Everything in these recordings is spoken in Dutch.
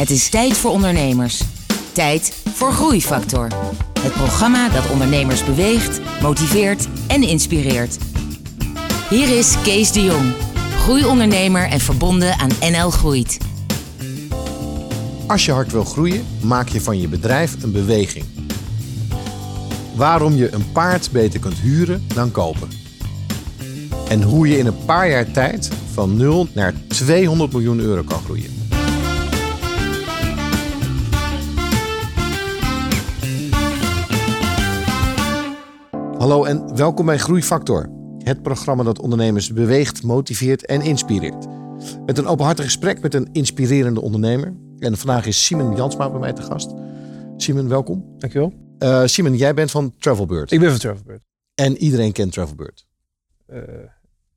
Het is tijd voor ondernemers. Tijd voor Groeifactor. Het programma dat ondernemers beweegt, motiveert en inspireert. Hier is Kees de Jong, groeiondernemer en verbonden aan NL Groeit. Als je hard wil groeien, maak je van je bedrijf een beweging. Waarom je een paard beter kunt huren dan kopen. En hoe je in een paar jaar tijd van 0 naar 200 miljoen euro kan groeien. Hallo en welkom bij Groeifactor. Het programma dat ondernemers beweegt, motiveert en inspireert. Met een openhartig gesprek met een inspirerende ondernemer. En vandaag is Simon Jansma bij mij te gast. Simon, welkom. Dankjewel. Uh, Simon, jij bent van Travelbird. Ik ben van Travelbird. En iedereen kent Travelbird. Uh,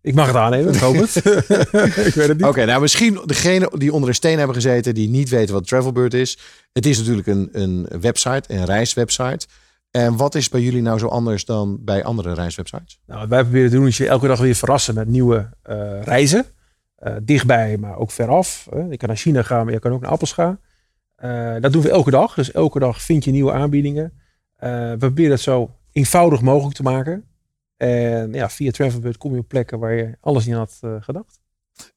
ik mag het aannemen, ik hoop het. ik weet het niet. Oké, nou misschien degene die onder een steen hebben gezeten, die niet weten wat Travelbird is. Het is natuurlijk een, een website, een reiswebsite. En wat is bij jullie nou zo anders dan bij andere reiswebsites? Nou, wat wij proberen te doen is je elke dag weer verrassen met nieuwe uh, reizen. Uh, dichtbij, maar ook veraf. Uh, je kan naar China gaan, maar je kan ook naar Appels gaan. dat doen we elke dag. Dus elke dag vind je nieuwe aanbiedingen. we proberen het zo eenvoudig mogelijk te maken. En ja, via Travelbird kom je op plekken waar je alles niet had gedacht.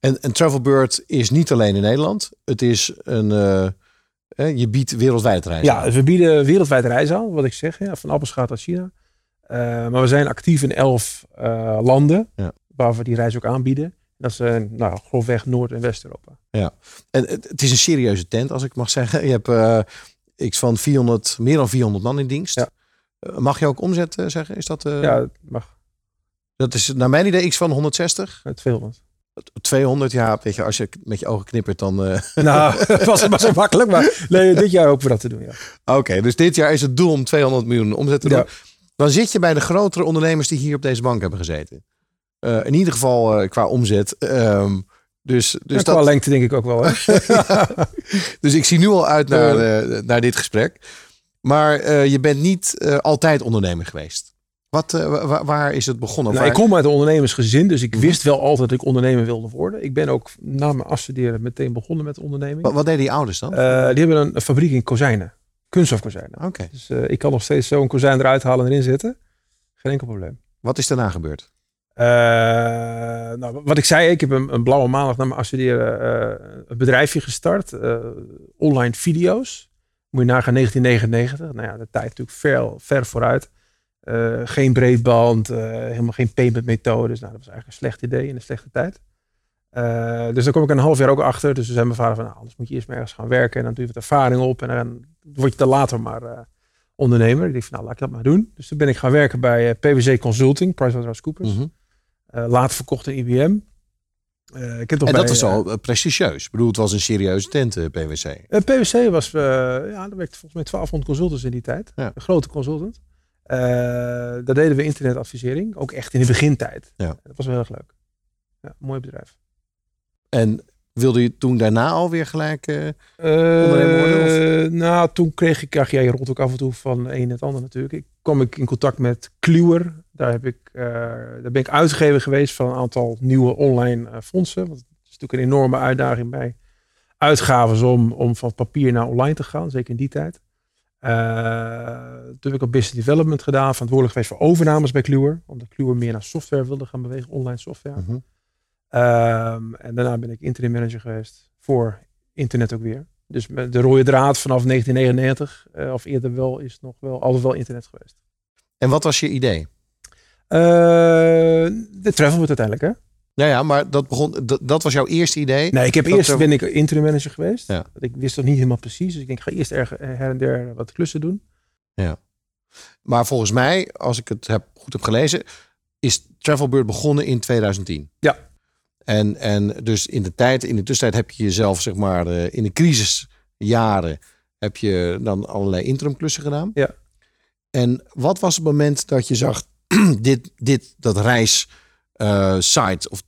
En, en Travelbird is niet alleen in Nederland. Het is een je biedt wereldwijd reizen Ja, we bieden wereldwijd reizen aan, wat ik zeg. Ja, van Appelschaat tot China. Uh, maar we zijn actief in elf uh, landen ja. waar we die reis ook aanbieden. Dat zijn nou, grofweg Noord- en West-Europa. Ja, en het is een serieuze tent, als ik mag zeggen. Je hebt x van 400, meer dan 400 man in dienst. Ja. mag je ook omzet zeggen? Is dat, ja, mag. Dat is naar mijn idee x van 160? 200. 200 jaar, weet je, als je met je ogen knippert, dan. Uh... Nou, was het maar zo makkelijk. Maar nee, dit jaar hopen we dat te doen. Ja. Oké, dus dit jaar is het doel om 200 miljoen omzet te doen. Ja. Dan zit je bij de grotere ondernemers die hier op deze bank hebben gezeten. Uh, in ieder geval uh, qua omzet. Um, dus, dus ja, qua dat... lengte denk ik ook wel. Hè? dus ik zie nu al uit naar, naar dit gesprek. Maar je bent niet altijd ondernemer geweest. Wat, uh, waar, is het begonnen? Nou, ik kom uit een ondernemersgezin, dus ik wist wel altijd dat ik ondernemer wilde worden. Ik ben ook na mijn afstuderen meteen begonnen met onderneming. Wat, wat deden die ouders dan? Uh, die hebben een, een, fabriek in kozijnen, kunststofkozijnen. Oké. Dus uh, ik kan nog steeds zo'n kozijn eruit halen en erin zetten. Geen enkel probleem. Wat is daarna gebeurd? nou, wat ik zei, ik heb een, een blauwe maandag na mijn afstuderen een bedrijfje gestart. online video's. Moet je nagaan 1999. Nou ja, de tijd natuurlijk ver, ver vooruit. Uh, geen breedband, uh, helemaal geen payment methodes. Nou, dat was eigenlijk een slecht idee in een slechte tijd. Uh, dus daar kom ik een half jaar ook achter. Dus we zijn mijn vader van, nou, anders moet je eerst maar ergens gaan werken. En dan doe je wat ervaring op. En dan word je te later maar ondernemer. Ik dacht van, nou, laat ik dat maar doen. Dus toen ben ik gaan werken bij PwC Consulting, PricewaterhouseCoopers. Mm -hmm. later verkocht in IBM. Uh, ik heb en bij, dat was al prestigieus. Ik bedoel, het was een serieuze tent, uh, PwC. PwC was, ja, er werkte volgens mij 1200 consultants in die tijd. Ja. Een grote consultant. Uh, daar deden we internetadvisering, ook echt in de begintijd. Ja. Dat was wel heel erg leuk. Ja, mooi bedrijf. En wilde je toen daarna alweer gelijk uh, ondernemer worden? Nou, toen kreeg ik, ja, jij rolt ook af en toe van een en het ander natuurlijk. Ik kwam ik in contact met Kluwer. Daar, heb ik, uh, daar ben ik uitgegeven geweest van een aantal nieuwe online fondsen. Want het is natuurlijk een enorme uitdaging bij uitgaven om, om van papier naar online te gaan. Zeker in die tijd. Uh, toen heb ik op business development gedaan, verantwoordelijk geweest voor overnames bij Kluwer. Omdat Kluwer meer naar software wilde gaan bewegen, online software. -huh. um, en daarna ben ik interim manager geweest voor internet ook weer. Dus de rode draad vanaf 1999, uh, of eerder wel, is nog wel altijd wel internet geweest. En wat was je idee? Uh, de travel wordt uiteindelijk, hè? Ja, ja, maar dat, begon, dat, dat was jouw eerste idee? Nee, ik heb eerst ben ik interim manager geweest. Ja. Ik wist nog niet helemaal precies. Dus ik denk, ik ga eerst erg her en der wat klussen doen. Ja. Maar volgens mij, als ik het heb, goed heb gelezen, is Travelbird begonnen in 2010. Ja. En, en dus in de tijd, in de tussentijd heb je jezelf, zeg maar, eh, in de crisisjaren heb je dan allerlei interimklussen gedaan. Ja. En wat was het moment dat je zag, dit, dit, dat reis site of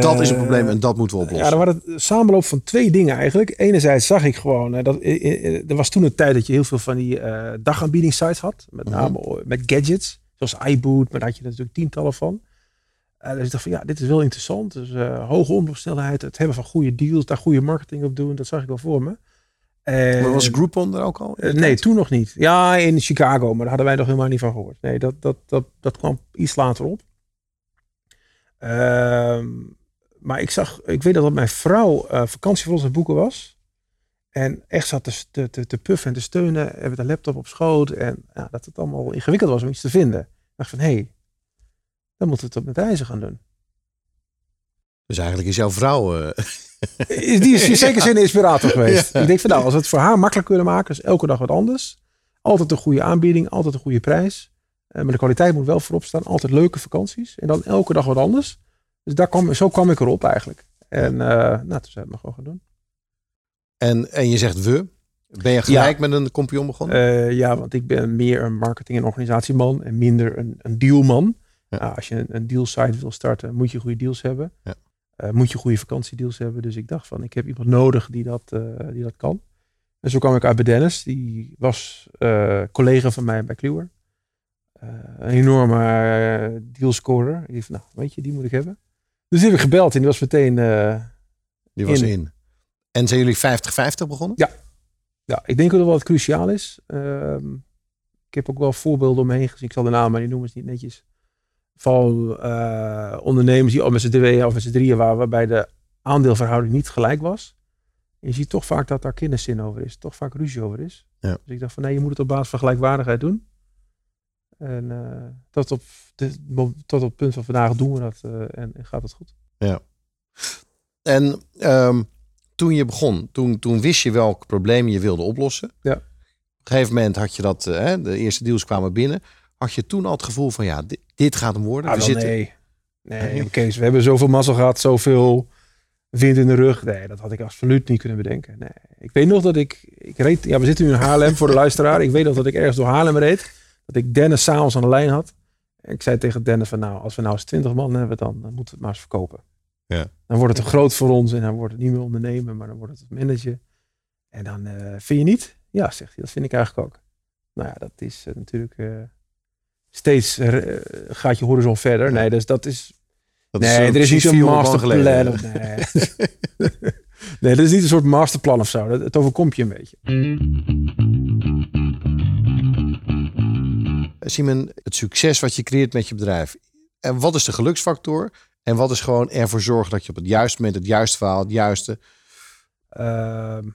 dat is een probleem en dat moeten we oplossen. Ja, er was het samenloop van twee dingen eigenlijk. Enerzijds zag ik gewoon, dat, er was toen een tijd dat je heel veel van die uh, dagaanbiedingssites had. Met mhm. name met gadgets, zoals iBoot, maar daar had je natuurlijk tientallen van. Uh, dus ik dacht van ja, dit is wel interessant. Dus uh, hoge omloopsnelheid, het hebben van goede deals, daar goede marketing op doen, dat zag ik wel voor me. En- Maar was Groupon er ook al? Eh, nee, toen nog niet. Ja, in Chicago, maar daar hadden wij nog helemaal niet van gehoord. Nee, dat, dat, dat, dat kwam iets later op. Ehm, maar ik zag, ik weet dat dat mijn vrouw eh, vakantie voor ons aan boeken was. En echt zat te, te, te, te puffen en te steunen. Hebben de laptop op schoot. En ja, dat het allemaal ingewikkeld was om iets te vinden. Ik dacht van, hé, hey, dan moeten we het op met reizen gaan doen. Dus eigenlijk is jouw vrouw... eh, Die is in zeker zin een inspirator geweest. Ja. Ik denk van nou, als we het voor haar makkelijk kunnen maken, is elke dag wat anders. Altijd een goede aanbieding, altijd een goede prijs. Eh, maar de kwaliteit moet wel voorop staan. Altijd leuke vakanties. En dan elke dag wat anders. Dus daar kwam, zo kwam ik erop eigenlijk. En eh, nou, toen zijn we het gewoon gaan doen. en, en je zegt we. Ben je gelijk met een compagnon begonnen? Eh, ja, want ik ben meer een marketing- en organisatieman en minder een, een dealman. Ja. Nou, als je een, een dealsite wil starten, moet je goede deals hebben. Ja. Moet je goede vakantiedeals hebben. Dus ik dacht van, ik heb iemand nodig die dat, die dat kan. En zo kwam ik uit bij Dennis. Die was collega van mij bij Kluwer. Eh, een enorme eh, dealscorer. Dacht van, nou, weet je, die moet ik hebben. Dus die heb ik gebeld en die was meteen... eh, Die was in. in. En zijn jullie 50-50 begonnen? Ja, ik denk dat wel wat cruciaal is. Ehm, ik heb ook wel voorbeelden omheen gezien. Ik zal de naam maar niet noemen, is niet netjes. Van ondernemers die al met z'n tweeën of met z'n drieën waren, waarbij de aandeelverhouding niet gelijk was. En je ziet toch vaak dat daar kinderzin over is. Toch vaak ruzie over is. Ja. Dus ik dacht van nee, je moet het op basis van gelijkwaardigheid doen. En eh, tot, op de, tot op het punt van vandaag doen we dat eh, en, en gaat het goed. En ehm, toen je begon, toen, toen wist je welk probleem je wilde oplossen. Ja. Op een gegeven moment had je dat, eh, de eerste deals kwamen binnen. Had je toen al het gevoel van ja, dit, dit gaat hem worden. Ah, We zitten, nee. Nee, Nee. Kees, we hebben zoveel mazzel gehad, zoveel wind in de rug. Nee, dat had ik absoluut niet kunnen bedenken. Nee. Ik weet nog dat ik, ik reed, ja, we zitten nu in Haarlem voor de luisteraar. Ik weet nog dat ik ergens door Haarlem reed. Dat ik Dennis s'avonds aan de lijn had. En ik zei tegen Dennis van nou, als we nou eens 20 man hebben, dan, dan moeten we het maar eens verkopen. Ja. Dan wordt het te groot voor ons en dan wordt het niet meer ondernemen, maar dan wordt het manager. En dan eh, vind je niet? Ja, zegt hij, dat vind ik eigenlijk ook. Nou ja, dat is eh, natuurlijk eh, steeds gaat je horizon verder. Nee, dus dat is dat nee, eh, er is niet zo'n 400 man masterplan. Nee. nee, dat is niet een soort masterplan of zo. Dat, het overkomt je een beetje. Simon, het succes wat je creëert met je bedrijf. En wat is de geluksfactor? En wat is gewoon ervoor zorgen dat je op het juiste moment het juiste verhaal, het juiste. Ehm,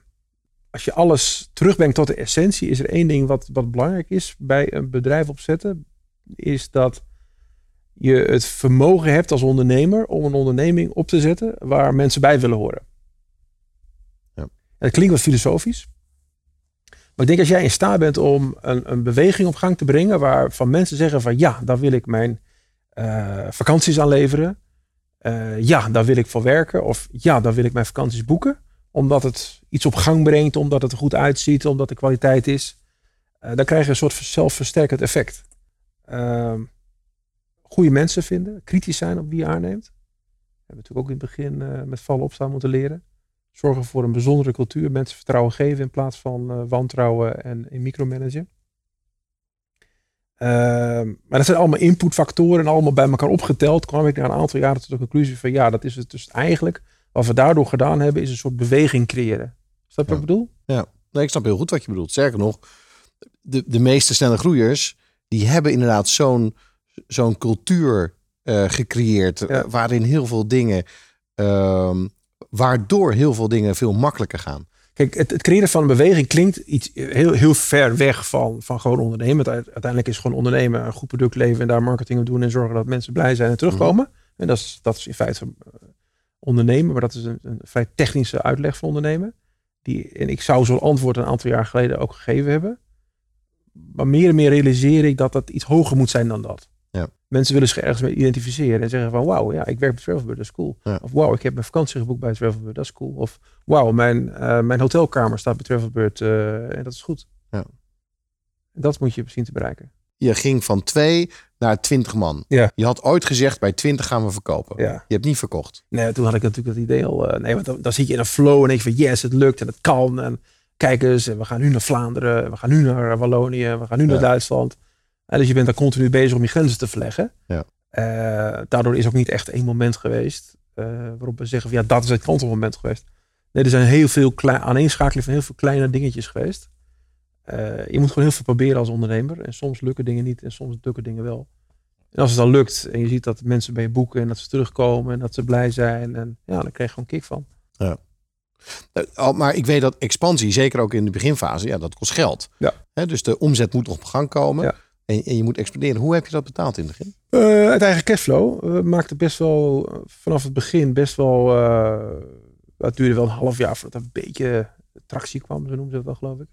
als je alles terugbrengt tot de essentie, is er één ding wat, wat belangrijk is bij een bedrijf opzetten. Is dat je het vermogen hebt als ondernemer om een onderneming op te zetten waar mensen bij willen horen. Ja. Het klinkt wat filosofisch. Maar ik denk als jij in staat bent om een, een beweging op gang te brengen waarvan mensen zeggen van ja, daar wil ik mijn eh, vakanties aan leveren. Eh, ja, daar wil ik voor werken. Of ja, daar wil ik mijn vakanties boeken. Omdat het iets op gang brengt, omdat het er goed uitziet, omdat de kwaliteit is. Eh, dan krijg je een soort zelfversterkend effect. Ehm goede mensen vinden, kritisch zijn op wie je aanneemt. We hebben natuurlijk ook in het begin met vallen opstaan moeten leren. Zorgen voor een bijzondere cultuur, mensen vertrouwen geven in plaats van eh, wantrouwen en in micromanagen. Ehm, maar dat zijn allemaal inputfactoren en allemaal bij elkaar opgeteld. kwam ik na een aantal jaren tot de conclusie van ja, dat is het dus eigenlijk. Wat we daardoor gedaan hebben, is een soort beweging creëren. Snap je wat ik bedoel? Nee, ik snap heel goed wat je bedoelt. Sterker nog, de, de meeste snelle groeiers, die hebben inderdaad zo'n zo'n cultuur eh, gecreëerd. Ja. eh, waarin heel veel dingen, ehm, waardoor heel veel dingen veel makkelijker gaan. Kijk, het, het creëren van een beweging klinkt iets heel, heel ver weg van, van gewoon ondernemen. Uiteindelijk is gewoon ondernemen, een goed product leveren en daar marketing op doen en zorgen dat mensen blij zijn en terugkomen. En dat is, dat is in feite eh, ondernemen, maar dat is een, een vrij technische uitleg van ondernemen. Die, en ik zou zo'n antwoord een aantal jaar geleden ook gegeven hebben. Maar meer en meer realiseer ik dat dat iets hoger moet zijn dan dat. Mensen willen zich ergens mee identificeren en zeggen van wauw, ja, ik werk bij Travelbird, dat is cool. Ja. Of wauw, ik heb mijn vakantie geboekt bij Travelbird, dat is cool. Of wauw, mijn, eh, mijn hotelkamer staat bij Travelbird eh, en dat is goed. Ja. Dat moet je zien te bereiken. Je ging van twee naar twintig man. Ja. Je had ooit gezegd, bij twintig gaan we verkopen. Ja. Je hebt niet verkocht. Nee, toen had ik natuurlijk dat idee al. eh, nee, want dan, dan zit je in een flow en denk je van yes, het lukt en het kan. En kijk eens, en we gaan nu naar Vlaanderen, we gaan nu naar Wallonië, we gaan nu naar. Duitsland. Dus je bent daar continu bezig om je grenzen te verleggen. Ja. Eh, daardoor is ook niet echt één moment geweest eh, waarop we zeggen van ja, dat is het kantelmoment geweest. Nee, er zijn heel veel aaneenschakeling van heel veel kleine dingetjes geweest. Eh, je moet gewoon heel veel proberen als ondernemer. En soms lukken dingen niet en soms lukken dingen wel. En als het dan lukt en je ziet dat mensen bij je boeken en dat ze terugkomen en dat ze blij zijn. En ja, dan krijg je gewoon kick van. Ja. Uh, maar ik weet dat expansie, zeker ook in de beginfase, ja, dat kost geld. Ja. Dus de omzet moet nog op gang komen. Ja. En, en, je moet expanderen. Hoe heb je dat betaald in het begin? Uh, het eigen cashflow. We maakten best wel vanaf het begin best wel. Uh, duurde wel een half jaar voordat er een beetje tractie kwam, zo noemen ze dat wel, geloof ik.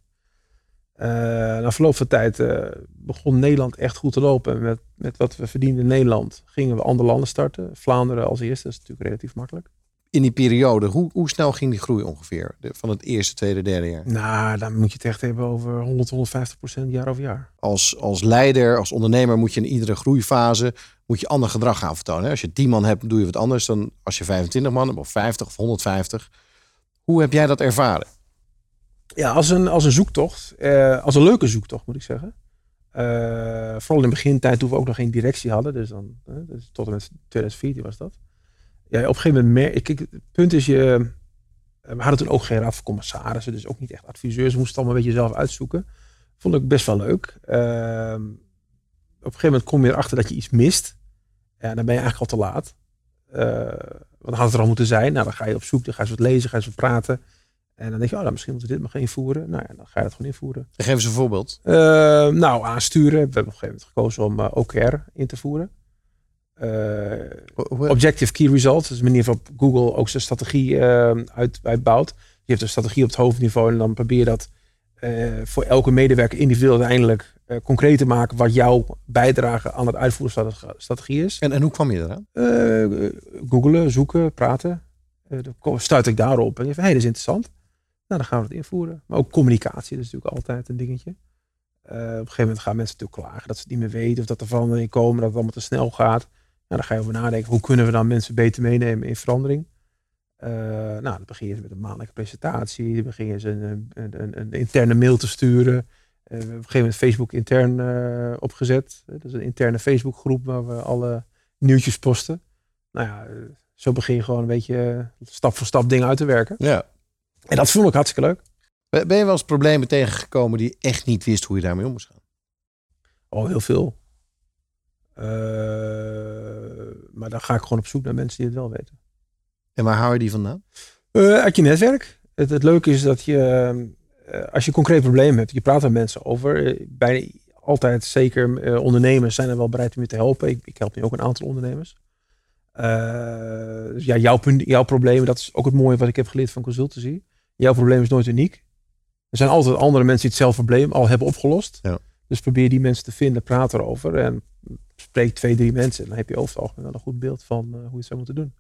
Na verloop van tijd begon Nederland echt goed te lopen. En met, met wat we verdienden in Nederland gingen we andere landen starten. Vlaanderen als eerste, dat is natuurlijk relatief makkelijk in die periode, hoe, hoe snel ging die groei ongeveer? De, van het eerste, tweede, derde jaar? Nou, dan moet je het echt hebben over 100, 150 procent jaar over jaar. Als, als leider, als ondernemer moet je in iedere groeifase moet je ander gedrag gaan vertonen. Als je 10 man hebt, doe je wat anders dan als je 25 man hebt of 50 of 150. Hoe heb jij dat ervaren? Ja, als een, als een zoektocht. Eh, als een leuke zoektocht, moet ik zeggen. Uh, vooral in de begintijd toen we ook nog geen directie hadden. Dus dan, dus tot en met 2014 was dat ja, op een gegeven moment merk ik, het punt is je, we hadden toen ook geen raad van commissarissen, dus ook niet echt adviseurs, we moesten het allemaal een beetje zelf uitzoeken. Vond ik best wel leuk. Uh, op een gegeven moment kom je erachter dat je iets mist. En dan ben je eigenlijk al te laat. Uh, wat had het er al moeten zijn? Nou, dan ga je op zoek, dan ga je wat lezen, ga je wat praten. En dan denk je, oh, nou, misschien moeten we dit maar invoeren. Nou ja, dan ga je het gewoon invoeren. Geef eens een voorbeeld. Uh, nou, aansturen. We hebben op een gegeven moment gekozen om uh, OKR in te voeren. Uh, objective Key Results. Dus de manier waarop Google ook zijn strategie uh, uit, uitbouwt. Je hebt een strategie op het hoofdniveau en dan probeer je dat uh, voor elke medewerker individueel uiteindelijk concreet te maken wat jouw bijdrage aan het uitvoeren strategie is. En, en hoe kwam je eraan? googelen, zoeken, praten. dan stuit ik daarop en je van, hé, hey, dat is interessant. Nou, dan gaan we het invoeren. Maar ook communicatie, dat is natuurlijk altijd een dingetje. op een gegeven moment gaan mensen natuurlijk klagen dat ze het niet meer weten of dat er veranderingen komen, dat het allemaal te snel gaat. Nou, dan ga je over nadenken, hoe kunnen we dan mensen beter meenemen in verandering? Uh, nou, dan begin je met een maandelijke presentatie. Dan begin je een, een, een, een interne mail te sturen. Uh, we hebben op een gegeven moment Facebook intern uh, opgezet. Dat is een interne Facebookgroep waar we alle nieuwtjes posten. Nou ja, zo begin je gewoon een beetje stap voor stap dingen uit te werken. Ja. En dat vond ik hartstikke leuk. Ben je wel eens problemen tegengekomen die je echt niet wist hoe je daarmee om moest gaan? Oh, heel veel. Uh, maar dan ga ik gewoon op zoek naar mensen die het wel weten. En waar hou je die vandaan? Uh, uit je netwerk. Het, het leuke is dat je, uh, als je concreet probleem hebt, je praat met mensen over. bijna altijd, zeker ondernemers, zijn er wel bereid om je te helpen. Ik, ik help nu ook een aantal ondernemers. dus ja, jouw, jouw problemen, dat is ook het mooie wat ik heb geleerd van consultancy. Jouw probleem is nooit uniek. Er zijn altijd andere mensen die hetzelfde probleem al hebben opgelost. Ja. Dus probeer die mensen te vinden, praat erover. En spreek twee, drie mensen. Dan heb je over het algemeen wel een goed beeld van uh, hoe je het zou moeten doen.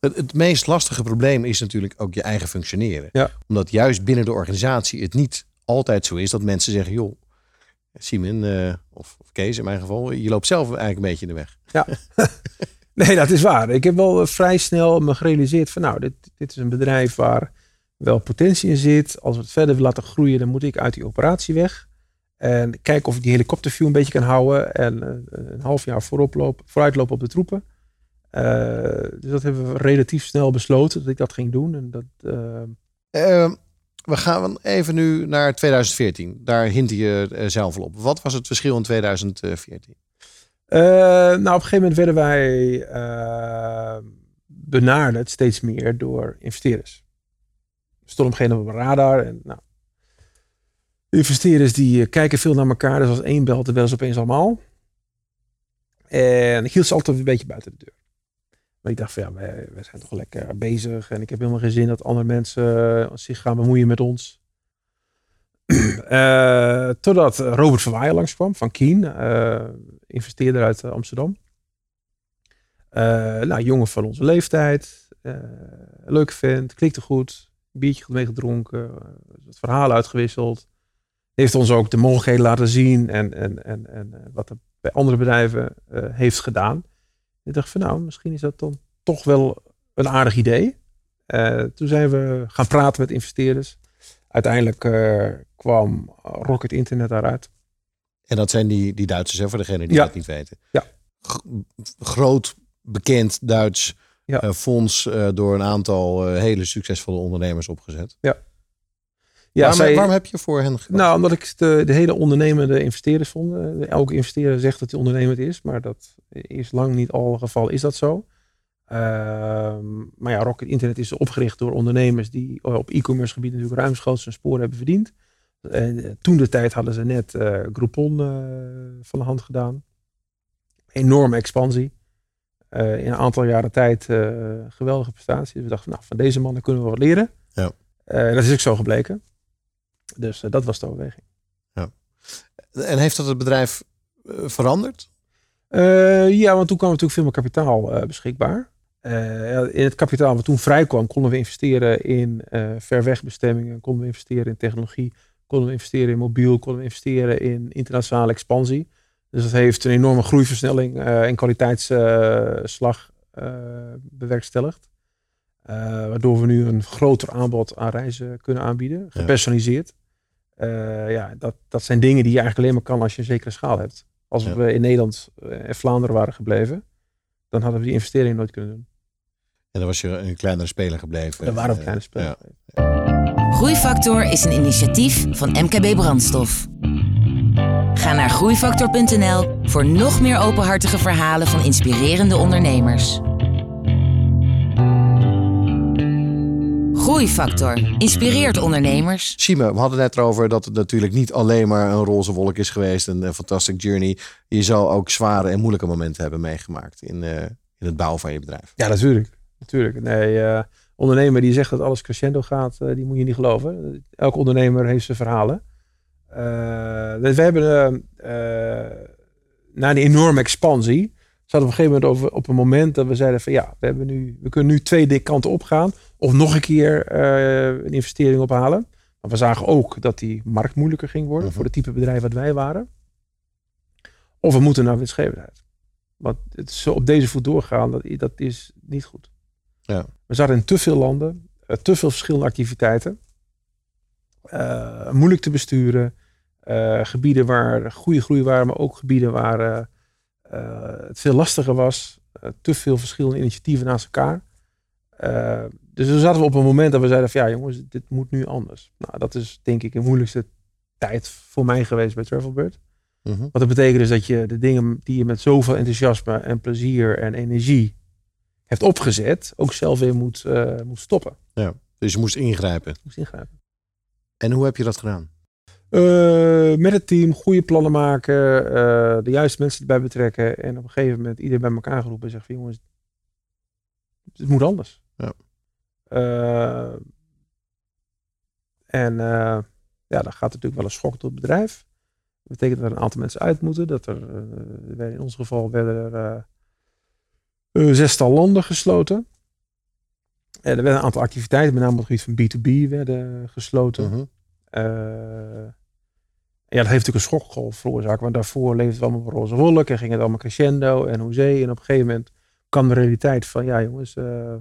Het, het, meest lastige probleem is natuurlijk ook je eigen functioneren. Ja. Omdat juist binnen de organisatie het niet altijd zo is dat mensen zeggen: joh, Simon uh, of, of, Kees in mijn geval, je loopt zelf eigenlijk een beetje in de weg. Ja. nee, dat is waar. Ik heb wel vrij snel me gerealiseerd van nou, dit, dit is een bedrijf waar wel potentie in zit. Als we het verder laten groeien, dan moet ik uit die operatie weg. En kijken of ik die helikopterview een beetje kan houden. En uh, een half jaar voorop loop, vooruitlopen op de troepen. Uh, dus dat hebben we relatief snel besloten dat ik dat ging doen. En dat, uh... we gaan even nu naar 2014. Daar hint je zelf op. Wat was het verschil in 2014? nou, op een gegeven moment werden wij benaderd steeds meer door investeerders. We stonden op een gegeven moment op een radar. En nou, investeerders die eh, kijken veel naar elkaar. Dus als één belt, dan bellen ze opeens allemaal. En ik hield ze altijd een beetje buiten de deur. Maar ik dacht van ja, wij, zijn toch lekker bezig. En ik heb helemaal geen zin dat andere mensen eh, zich gaan bemoeien met ons. uh, totdat Robert van Waaien langskwam van Kien. Investeerder uit Amsterdam. nou, jongen van onze leeftijd. leuke vent, klikte goed. Biertje goed meegedronken. wat verhalen uitgewisseld heeft ons ook de mogelijkheden laten zien en, en, en, en eh, wat er bij andere bedrijven uh, heeft gedaan. Ik dacht van nou, misschien is dat dan toch wel een aardig idee. Uh, toen zijn we gaan praten met investeerders. Uiteindelijk uh, kwam Rocket Internet daaruit. En dat zijn die, die Duitsers, hè, voor degenen die ja. dat niet weten. Ja. G groot, bekend Duits Ja. eh, fonds eh, door een aantal eh, hele succesvolle ondernemers opgezet. Ja, waarom, zij- waarom heb je voor hen gedaan? Nou, omdat ik de, de hele ondernemende investeerders vond. Eh, Elke investeerder zegt dat hij ondernemend is, maar dat is lang niet al geval is dat zo. Ehm, maar ja, Rocket Internet is opgericht door ondernemers die op e-commerce gebied natuurlijk ruimschoots hun sporen hebben verdiend. En eh, toen de tijd hadden ze net eh, Groupon eh, van de hand gedaan. Enorme expansie. Eh, in een aantal jaren tijd eh, geweldige prestaties. We dachten, nou, van deze mannen kunnen we wat leren. Ja. Eh, dat is ook zo gebleken. Dus eh, dat was de overweging. En heeft dat het bedrijf eh, veranderd? Eh, ja, want toen kwam natuurlijk veel meer kapitaal beschikbaar. Ja, in het kapitaal wat toen vrij kwam, konden we investeren in eh verwegbestemmingen, konden we investeren in technologie, konden we investeren in mobiel, konden we investeren in internationale expansie. Dus dat heeft een enorme groeiversnelling en kwaliteitsslag bewerkstelligd. Eh, waardoor we nu een groter aanbod aan reizen kunnen aanbieden, gepersonaliseerd. Eh, ja, dat, dat zijn dingen die je eigenlijk alleen maar kan als je een zekere schaal hebt. Als Ja. we in Nederland eh, en Vlaanderen waren gebleven, dan hadden we die investering nooit kunnen doen. En dan was je een kleinere speler gebleven. Dan waren we Eh, kleine spelers. ja. Groeifactor is een initiatief van MKB Brandstof. Ga naar groeifactor.nl voor nog meer openhartige verhalen van inspirerende ondernemers. Groeifactor inspireert ondernemers. Sime, we hadden net erover dat het natuurlijk niet alleen maar een roze wolk is geweest. Een, een fantastic journey. Je zal ook zware en moeilijke momenten hebben meegemaakt in, eh, in het bouwen van je bedrijf. Ja, natuurlijk. natuurlijk. Nee, eh, ondernemer die zegt dat alles crescendo gaat, eh, die moet je niet geloven. Elke ondernemer heeft zijn verhalen. We hebben na die enorme expansie, zaten we op een gegeven moment over, op een moment dat we zeiden van ja, we, hebben nu, we kunnen nu twee kanten opgaan. Of nog een keer eh, een investering ophalen. Maar we zagen ook dat die markt moeilijker ging worden Mhm. voor het type bedrijf wat wij waren. Of we moeten naar winstgevendheid. Want het zo op deze voet doorgaan, dat, dat is niet goed. Ja. We zaten in te veel landen, eh, te veel verschillende activiteiten. Eh, moeilijk te besturen. Gebieden waar goede groei waren, maar ook gebieden waar het veel lastiger was. Eh, te veel verschillende initiatieven naast elkaar. Eh, dus toen zaten we op een moment dat we zeiden van ja jongens, dit moet nu anders. Nou, dat is denk ik de moeilijkste tijd voor mij geweest bij Travelbird. Mhm. Wat dat betekent is dat je de dingen die je met zoveel enthousiasme en plezier en energie hebt opgezet, ook zelf weer moet, eh, moet stoppen. Dus je moest ingrijpen. Moest ingrijpen. En hoe heb je dat gedaan? Eh, met het team goede plannen maken, eh, de juiste mensen erbij betrekken en op een gegeven moment iedereen bij elkaar geroepen en zeggen van jongens, het moet anders. Ja. Eh, en ja, dan gaat natuurlijk wel een schok door het bedrijf. Dat betekent dat er een aantal mensen uit moeten. Dat er, in ons geval werden er zestal landen gesloten. En er werden een aantal activiteiten, met name op het gebied van B2B, werden gesloten. Mhm. Eh, ja, dat heeft natuurlijk een schokgolf veroorzaakt. Want daarvoor leefde het allemaal op roze wolk en ging het allemaal crescendo en hoezee. En op een gegeven moment kwam de realiteit van, ja jongens, eh,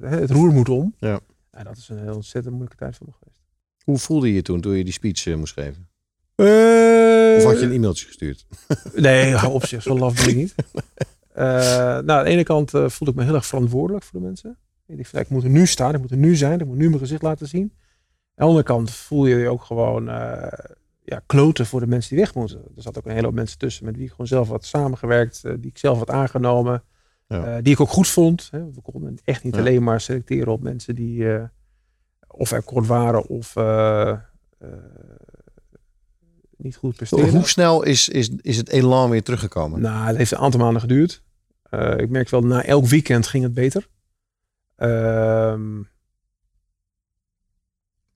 het, roer moet om. Ja. En dat is een heel ontzettend moeilijke tijd voor me geweest. Hoe voelde je je toen, toen je die speech eh, moest geven? Eh, Of had je een e-mailtje gestuurd? Nee, hou op zich, zo laf ben ik niet. Eh, nou, aan de ene kant voelde ik me heel erg verantwoordelijk voor de mensen. Ik dacht, van, ik moet er nu staan, ik moet er nu zijn, ik moet nu mijn gezicht laten zien. Aan de andere kant voel je je ook gewoon eh, ja, kloten voor de mensen die weg moeten. Er zat ook een hele hoop mensen tussen met wie ik gewoon zelf had samengewerkt, eh, die ik zelf had aangenomen, Ja. eh, die ik ook goed vond. Hè. We konden echt niet Ja. alleen maar selecteren op mensen die eh, of akkoord waren of niet goed presteerden. Hoe snel is, is, is het elan weer teruggekomen? Nou, het heeft een aantal maanden geduurd. Ik merk wel, na elk weekend ging het beter. Ehm,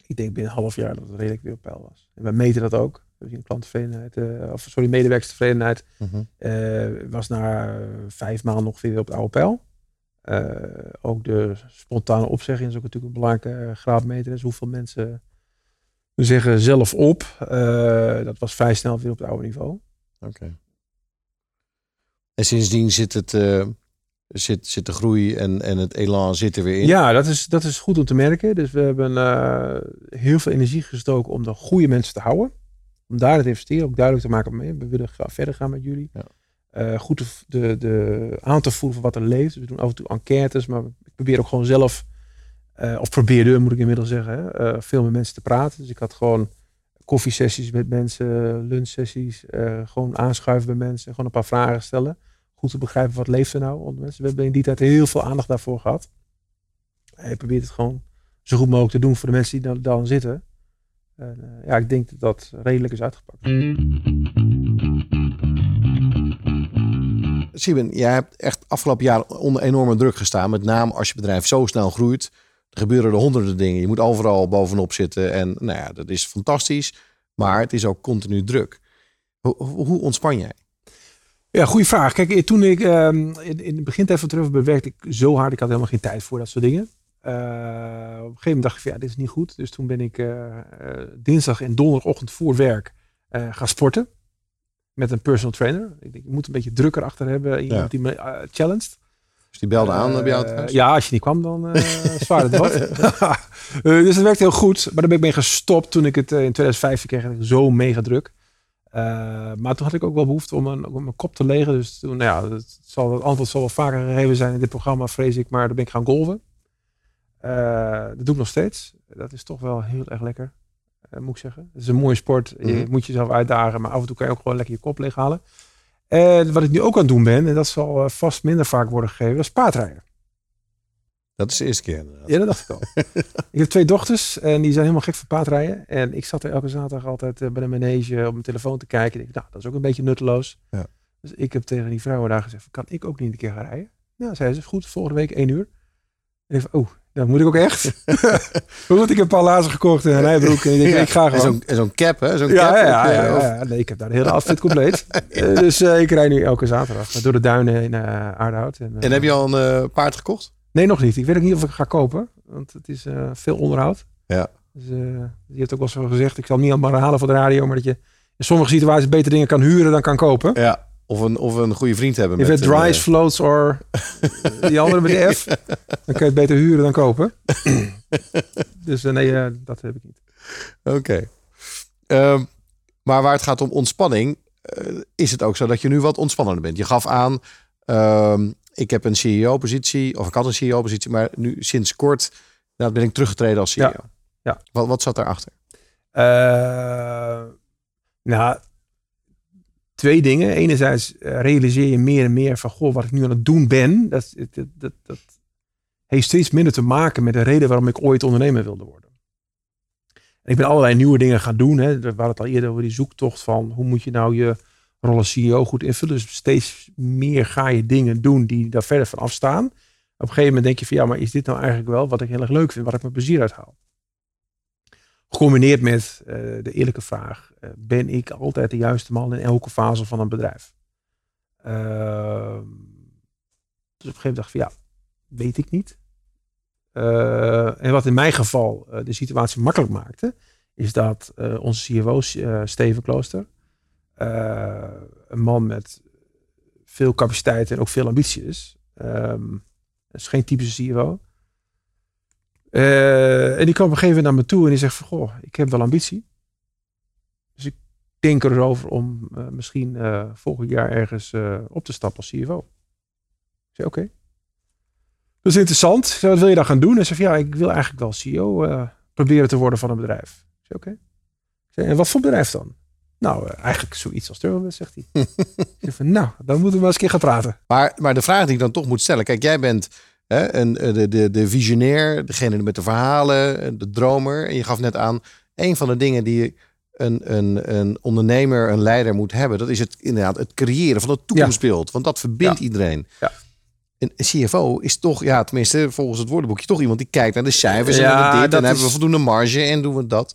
ik denk binnen een half jaar dat het redelijk weer op peil was. En we meten dat ook. We zien klanttevredenheid, eh, of sorry, medewerkstevredenheid Mhm. eh, was na eh, vijf maanden ongeveer weer op de oude peil. Ook de spontane opzegging is ook natuurlijk een belangrijke graadmeter. Dus hoeveel mensen zeggen zelf op. Dat was vrij snel weer op het oude niveau. Oké. En sindsdien zit, het, zit, zit de groei en, en het elan zit er weer in. Ja, dat is, dat is goed om te merken. Dus we hebben eh, heel veel energie gestoken om de goede mensen te houden. Om daar te investeren, ook duidelijk te maken, we willen graag verder gaan met jullie. Ja. eh, goed de, de, aan te voelen van wat er leeft. Dus we doen af en toe enquêtes, maar ik probeer ook gewoon zelf, eh, of probeerde moet ik inmiddels zeggen, hè, veel met mensen te praten. Dus ik had gewoon koffiesessies met mensen, lunchsessies, gewoon aanschuiven bij mensen, gewoon een paar vragen stellen. Goed te begrijpen wat leeft er nou onder mensen. We hebben in die tijd heel veel aandacht daarvoor gehad. Je probeert het gewoon zo goed mogelijk te doen voor de mensen die dan, dan zitten. En, eh, ja, ik denk dat dat redelijk is uitgepakt. Sieben, jij hebt echt afgelopen jaar onder enorme druk gestaan. Met name als je bedrijf zo snel groeit. Er gebeuren er honderden dingen. Je moet overal bovenop zitten. En nou ja, dat is fantastisch. Maar het is ook continu druk. Hoe, hoe ontspan jij? Ja, goede vraag. Kijk, eh, toen ik ehm, in, in het begintijd van Trevor werkte ik zo hard. Ik had helemaal geen tijd voor dat soort dingen. Eh, op een gegeven moment dacht ik van ja, dit is niet goed. Dus toen ben ik eh, dinsdag en donderdagochtend voor werk gaan sporten. Met een personal trainer. Ik denk, moet een beetje drukker achter hebben. Iemand Ja. die me challenged. Dus die belde aan bij jou thuis? Ja, als je niet kwam, dan uh, zwaarde het wat. Dus dat werkte heel goed. Maar daar ben ik mee gestopt toen ik het in 2015 kreeg. Ik zo mega druk. Eh, maar toen had ik ook wel behoefte om een, om mijn kop te legen. Dus toen, nou ja, het, zal, het antwoord zal wel vaker gegeven zijn in dit programma, vrees ik. Maar dan ben ik gaan golven. Eh, dat doe ik nog steeds. Dat is toch wel heel erg lekker, eh, moet ik zeggen. Het is een mooie sport. Je Mhm. moet jezelf uitdagen, maar af en toe kan je ook gewoon lekker je kop leeghalen. En wat ik nu ook aan het doen ben, en dat zal vast minder vaak worden gegeven, dat is paardrijden. Dat is de eerste keer inderdaad. Ja, dat dacht ik al. ik heb twee dochters en die zijn helemaal gek van paardrijden. En ik zat er elke zaterdag altijd eh, bij de manege op mijn telefoon te kijken. Ik dacht, nou, dat is ook een beetje nutteloos. Ja. Dus ik heb tegen die vrouwen daar gezegd, kan ik ook niet een keer gaan rijden? Nou, zei ze, goed, volgende week één uur. En ik van, oh, dat moet ik ook echt. Goed, ik heb een paar lazen gekocht en een rijbroek. En ik denk, Ja, ik ga gewoon. zo'n en zo'n cap, hè? Zo'n Ja, cap. ja, ja, eh, ja, of- ja. Nee, ik heb daar de hele outfit compleet. Eh, dus ik rijd nu elke zaterdag door de duinen in eh Aardehout. En, En heb je al een paard gekocht? Nee, nog niet. Ik weet ook niet of ik ga kopen. Want het is eh, veel onderhoud. Ja. Dus, eh, je hebt ook wel zo gezegd, ik zal niet allemaal herhalen voor de radio, maar dat je in sommige situaties beter dingen kan huren dan kan kopen. Ja. Of een, of een goede vriend hebben. If met it een, dries, eh, floats or die andere met de F, dan kun je het beter huren dan kopen. dus eh, nee, eh, dat heb ik niet. Oké. Ehm, maar waar het gaat om ontspanning, eh, is het ook zo dat je nu wat ontspannender bent. Je gaf aan, ehm, ik heb een CEO-positie, of ik had een CEO-positie, maar nu sinds kort nou, ben ik teruggetreden als CEO. Ja. Ja. Wat, wat zat daarachter? Eh, nou, twee dingen. Enerzijds eh, realiseer je meer en meer van, goh, wat ik nu aan het doen ben, dat, dat, dat, dat heeft steeds minder te maken met de reden waarom ik ooit ondernemer wilde worden. En ik ben allerlei nieuwe dingen gaan doen. Hè. We hadden het al eerder over die zoektocht van, hoe moet je nou je rol als CEO goed invullen. Dus steeds meer ga je dingen doen die daar verder van afstaan. Op een gegeven moment denk je van, ja, maar is dit nou eigenlijk wel wat ik heel erg leuk vind, wat ik mijn plezier uithaal? Gecombineerd met eh, de eerlijke vraag: eh, ben ik altijd de juiste man in elke fase van een bedrijf? Ehm, dus op een gegeven moment dacht ik van ja, weet ik niet. Eh, en wat in mijn geval de situatie makkelijk maakte, is dat onze eh, Steven Klooster, eh, een man met veel capaciteit en ook veel ambitie is. Ehm, dat is geen typische CFO. Eh, en die kwam op een gegeven moment naar me toe en die zegt van, goh, ik heb wel ambitie. Dus ik denk erover om eh, misschien volgend jaar ergens op te stappen als CFO. Ik zei, oké. Dat is interessant. Zei, wat wil je dan gaan doen? Hij zei, ja, ik wil eigenlijk wel CEO proberen te worden van een bedrijf. Ik zei, oké. Zei, en wat voor bedrijf dan? Nou, eh, eigenlijk zoiets als Turbonet, zegt hij. ik zei van, nou, dan moeten we maar eens een keer gaan praten. Maar, maar de vraag die ik dan toch moet stellen. Kijk, jij bent hè, een, eh, de, de, de visionair, degene met de verhalen, eh, de dromer. En je gaf net aan, een van de dingen die een, een, een ondernemer, een leider moet hebben. Dat is het inderdaad het creëren van het toekomstbeeld. Want dat verbindt iedereen. Ja. Een CFO is toch, ja, tenminste volgens het woordenboekje, toch iemand die kijkt naar de cijfers. en naar de dit, en hebben we voldoende marge en doen we dat.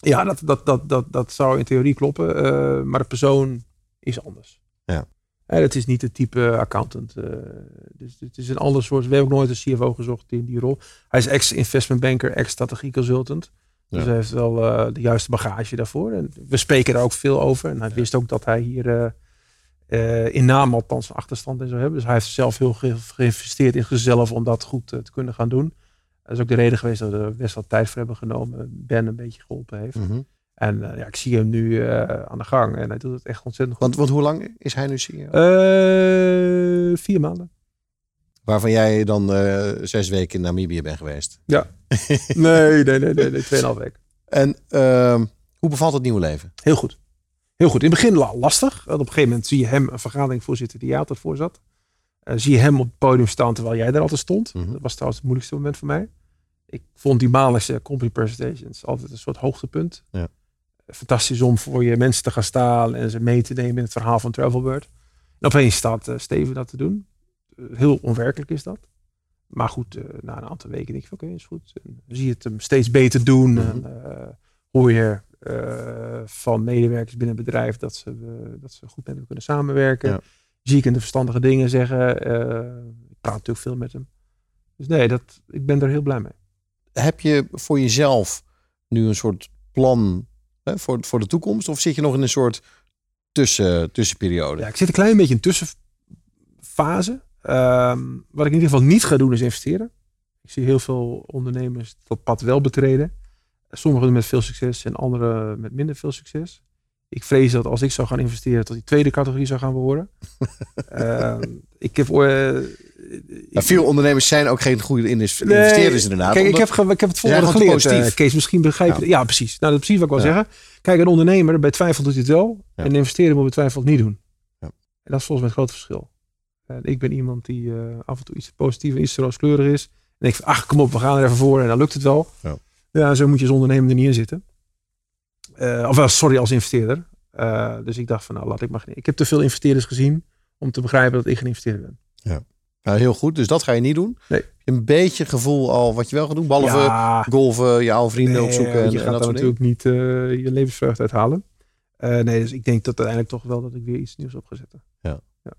Ja, dat, dat, dat, dat, dat zou in theorie kloppen. eh, maar de persoon is anders. Ja. En het is niet het type accountant. eh, dus het is een ander soort. We hebben ook nooit een CFO gezocht in die rol. Hij is ex-investment banker, ex-strategie consultant. Dus hij heeft wel eh, de juiste bagage daarvoor. En we spreken daar ook veel over. En hij wist ook dat hij hier in naam althans een achterstand in zou hebben. Dus hij heeft zelf heel ge- geïnvesteerd in zichzelf om dat goed te kunnen gaan doen. Dat is ook de reden geweest dat we er best wel tijd voor hebben genomen. Ben een beetje geholpen heeft. Mhm. En ja, ik zie hem nu aan de gang en hij doet het echt ontzettend goed. Want, want hoe lang is hij nu CEO? vier maanden. Waarvan jij dan zes weken in Namibië bent geweest. Ja. nee, nee, nee, nee, nee tweeënhalf weken. En ehm, hoe bevalt het nieuwe leven? Heel goed. Heel goed. In het begin lastig. Want op een gegeven moment zie je hem een vergadering voorzitten die jij altijd voor zat. Uh, zie je hem op het podium staan terwijl jij er altijd stond. Mhm. Dat was trouwens het moeilijkste moment voor mij. Ik vond die maandelijkse company presentations altijd een soort hoogtepunt. Ja. Fantastisch om voor je mensen te gaan staan en ze mee te nemen in het verhaal van Travelbird. En opeens staat uh, Steven dat te doen. Uh, heel onwerkelijk is dat. Maar goed, na een aantal weken denk ik, oké, is goed. En zie je het hem steeds beter doen. Mm en, hoor je van medewerkers binnen het bedrijf dat ze, dat ze goed met hem kunnen samenwerken. Ja. Zie ik in de verstandige dingen zeggen. Ik praat natuurlijk veel met hem. Dus nee, dat, ik ben er heel blij mee. Heb je voor jezelf nu een soort plan hè, voor, voor de toekomst? Of zit je nog in een soort tussen, tussenperiode? Ja, ik zit een klein beetje in tussenfase. Ehm, wat ik in ieder geval niet ga doen is investeren. Ik zie heel veel ondernemers dat pad wel betreden. Sommigen met veel succes en anderen met minder veel succes. Ik vrees dat als ik zou gaan investeren, tot die tweede categorie zou gaan behoren. uh, ik heb. Uh, veel ondernemers zijn ook geen goede investeerders, inderdaad. Kijk, ik heb, ik heb het volgende geleerd, uh, Kees. Misschien begrijp je. Ja. ja, precies. Nou, dat is precies wat ik wil zeggen. Kijk, een ondernemer bij twijfel doet hij het wel. En een investeerder moet bij twijfel het niet doen. En dat is volgens mij het grote verschil. ik ben iemand die af en toe iets positief en iets rooskleurig is. En ik van, ach, kom op, we gaan er even voor en dan lukt het wel. Ja, zo moet je als ondernemer er niet in zitten. Uh, of sorry, als investeerder. Uh, dus ik dacht van, nou, laat ik maar. Ik heb te veel investeerders gezien om te begrijpen dat ik geen investeerder ben. Ja. Nou, heel goed. Dus dat ga je niet doen. Nee. Een beetje gevoel al wat je wel gaat doen. Behalve ja. golven, je oude vrienden opzoeken. En, je gaat daar natuurlijk niet uh, je levensvreugde uithalen. nee, dus ik denk dat uiteindelijk toch wel dat ik weer iets nieuws op ga zetten. Ja. ja.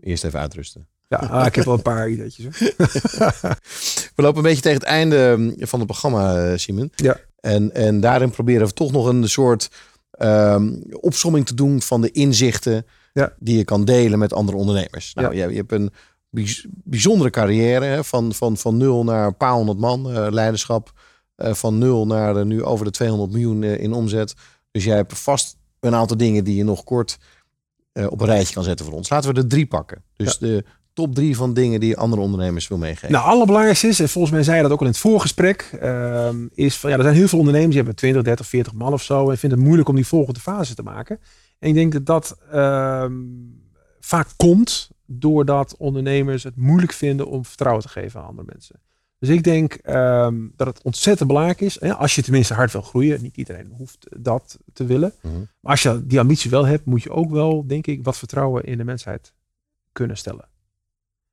Eerst even uitrusten. Ja, ah, ik heb wel een paar ideetjes. we lopen een beetje tegen het einde mm, van het programma, eh, Simon. Ja. En, en daarin proberen we toch nog een soort um, opsomming te doen van de inzichten ja. die je kan delen met andere ondernemers. Nou, ja. je, je hebt een bijzondere carrière hè, van, van, van nul naar een paar honderd man uh, leiderschap. Uh, van nul naar uh, nu over de 200 miljoen in omzet. Dus jij hebt vast een aantal dingen die je nog kort op een rijtje kan zetten voor ons. Laten we er drie pakken. Dus de top drie van dingen die andere ondernemers wil meegeven? Nou, allerbelangrijkste is, en volgens mij zei je dat ook al in het voorgesprek, uh, is van ja, er zijn heel veel ondernemers die hebben 20, 30, 40 man of zo en vinden het moeilijk om die volgende fase te maken. En ik denk dat dat uh, vaak komt doordat ondernemers het moeilijk vinden om vertrouwen te geven aan andere mensen. Dus ik denk um, dat het ontzettend belangrijk is, hè, als je tenminste hard wil groeien, niet iedereen hoeft dat te willen. Mhm. Maar als je die ambitie wel hebt, moet je ook wel, denk ik, wat vertrouwen in de mensheid kunnen stellen.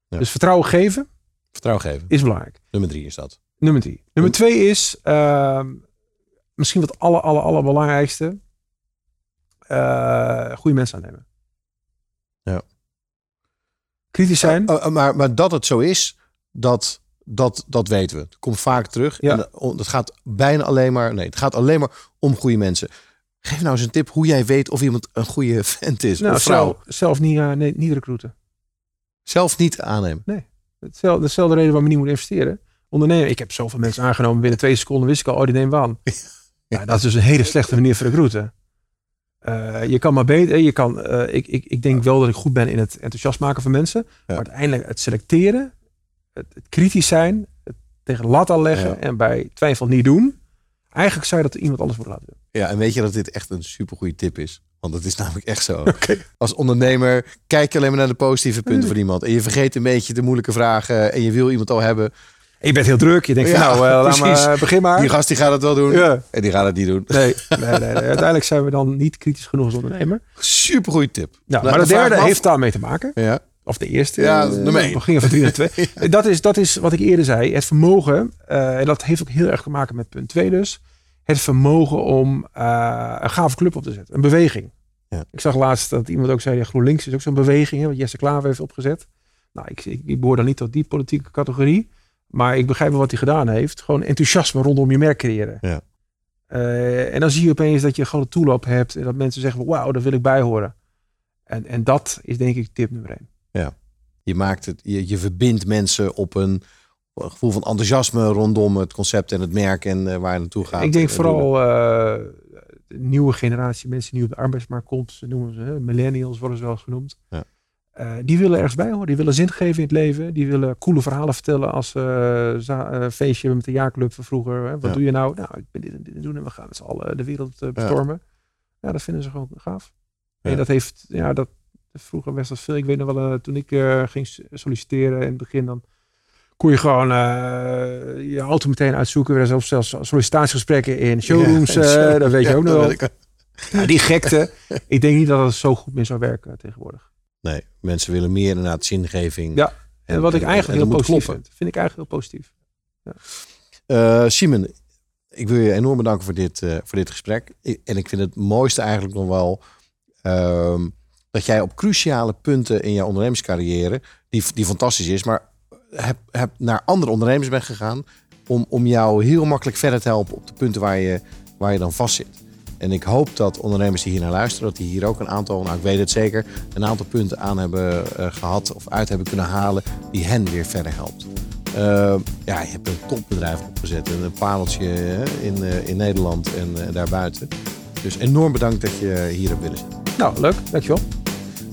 Dus vertrouwen geven. Vertrouwen geven. Is belangrijk. Nummer drie is dat. Nummer drie. Nummer twee is uh, misschien wat aller, aller, allerbelangrijkste. Uh, goede mensen aannemen. Ja. Kritisch zijn. Uh, maar, maar dat het zo is, dat, dat, dat weten we. Het komt vaak terug. Ja. En het gaat bijna alleen maar. Nee, het gaat alleen maar om goede mensen. Geef nou eens een tip hoe jij weet of iemand een goede vent is. Nou, of vrouw. Zelf, zelf niet, uh, nee, niet recruiten. Zelf niet aannemen. Nee. Hetzelfde, dezelfde reden waarom je niet moet investeren. Ondernemen. Ik heb zoveel mensen aangenomen. Binnen twee seconden wist ik al, oh, die nemen we aan. Ja. dat is dus een hele slechte manier voor recruiten. Uh, je kan maar beter. Je kan, uh, ik, ik, ik denk wel dat ik goed ben in het enthousiast maken van mensen. Ja. Maar uiteindelijk het selecteren, het, het kritisch zijn, het tegen lat al leggen ja. en bij twijfel niet doen. Eigenlijk zou je dat iemand anders moeten laten doen. Ja, en weet je dat dit echt een supergoeie tip is? Want dat is namelijk echt zo. Als ondernemer kijk je alleen maar naar de positieve punten van iemand. En je vergeet een beetje de moeilijke vragen. En je wil iemand al hebben. En je bent heel druk. Je denkt van nou, uh, laat maar, begin maar. Die gast die gaat het wel doen. Ja. En die gaat het niet doen. Nee, nee, nee, nee. uiteindelijk zijn we dan niet kritisch genoeg als ondernemer. Super goede tip. Ja, maar de derde heeft daarmee te maken. Ja. Of de eerste. Ja, nummer één. We gingen van drie naar twee. dat, is, dat is wat ik eerder zei. Het vermogen. Uh, en dat heeft ook heel erg te maken met punt twee dus. Het vermogen om uh, een gave club op te zetten. Een beweging. Ja. Ik zag laatst dat iemand ook zei, ja, GroenLinks is ook zo'n beweging, hè, wat Jesse Klaver heeft opgezet. Nou, ik, ik, ik behoor dan niet tot die politieke categorie, maar ik begrijp wel wat hij gedaan heeft. Gewoon enthousiasme rondom je merk creëren. Ja. Uh, en dan zie je opeens dat je gewoon een toolop hebt en dat mensen zeggen, wauw, daar wil ik bij horen. En, en dat is denk ik tip nummer één. Ja, je maakt het, je, je verbindt mensen op een, gevoel van enthousiasme rondom het concept en het merk en uh, waar je naartoe gaat. Ik denk vooral uh, de nieuwe generatie mensen die op de arbeidsmarkt komt, ze noemen ze millennials, worden ze wel eens genoemd. Ja. Eh, die willen ergens bij horen. Die willen zin geven in het leven. Die willen coole verhalen vertellen als ze za- eh, feestje met de jaarclub van vroeger. Hè. Wat Ja. doe je nou? Nou, ik ben dit en dit doen en we gaan met z'n allen de wereld eh, bestormen. Ja. dat vinden ze gewoon gaaf. Ja. En dat heeft, ja, dat vroeger best wel veel. Ik weet nog wel, eh, toen ik eh, ging solliciteren in het begin, dan kon je gewoon eh, je auto meteen uitzoeken. Zijn zelfs sollicitatiegesprekken in showrooms. Eh, dat weet je ook nog wel. Ja, die gekte. ik denk niet dat het zo goed meer zou werken tegenwoordig. Nee, mensen willen meer inderdaad zingeving. Ja, En wat ik eigenlijk en heel positief kloppen. vind. Vind ik eigenlijk heel positief. Eh, Simon, ik wil je enorm bedanken voor dit, eh, voor dit gesprek. Ik- en ik vind het mooiste eigenlijk nog wel ehm, dat jij op cruciale punten in jouw ondernemingscarrière, die, die fantastisch is, maar heb, heb naar andere ondernemers bent gegaan om, om jou heel makkelijk verder te helpen op de punten waar je, waar je dan vast zit. En ik hoop dat ondernemers die hier naar luisteren, dat die hier ook een aantal, nou ik weet het zeker, een aantal punten aan hebben eh, gehad of uit hebben kunnen halen die hen weer verder helpt. Eh, ja, je hebt een topbedrijf opgezet. en Een pareltje hè, in, eh, in Nederland en eh, daarbuiten. Dus enorm bedankt dat je hier hebt willen zitten. Nou, leuk. Dankjewel.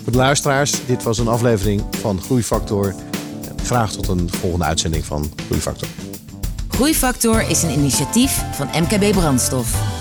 Voor de luisteraars, dit was een aflevering van Groeifactor. En Graag tot een volgende uitzending van Groeifactor. Groeifactor is een initiatief van MKB Brandstof.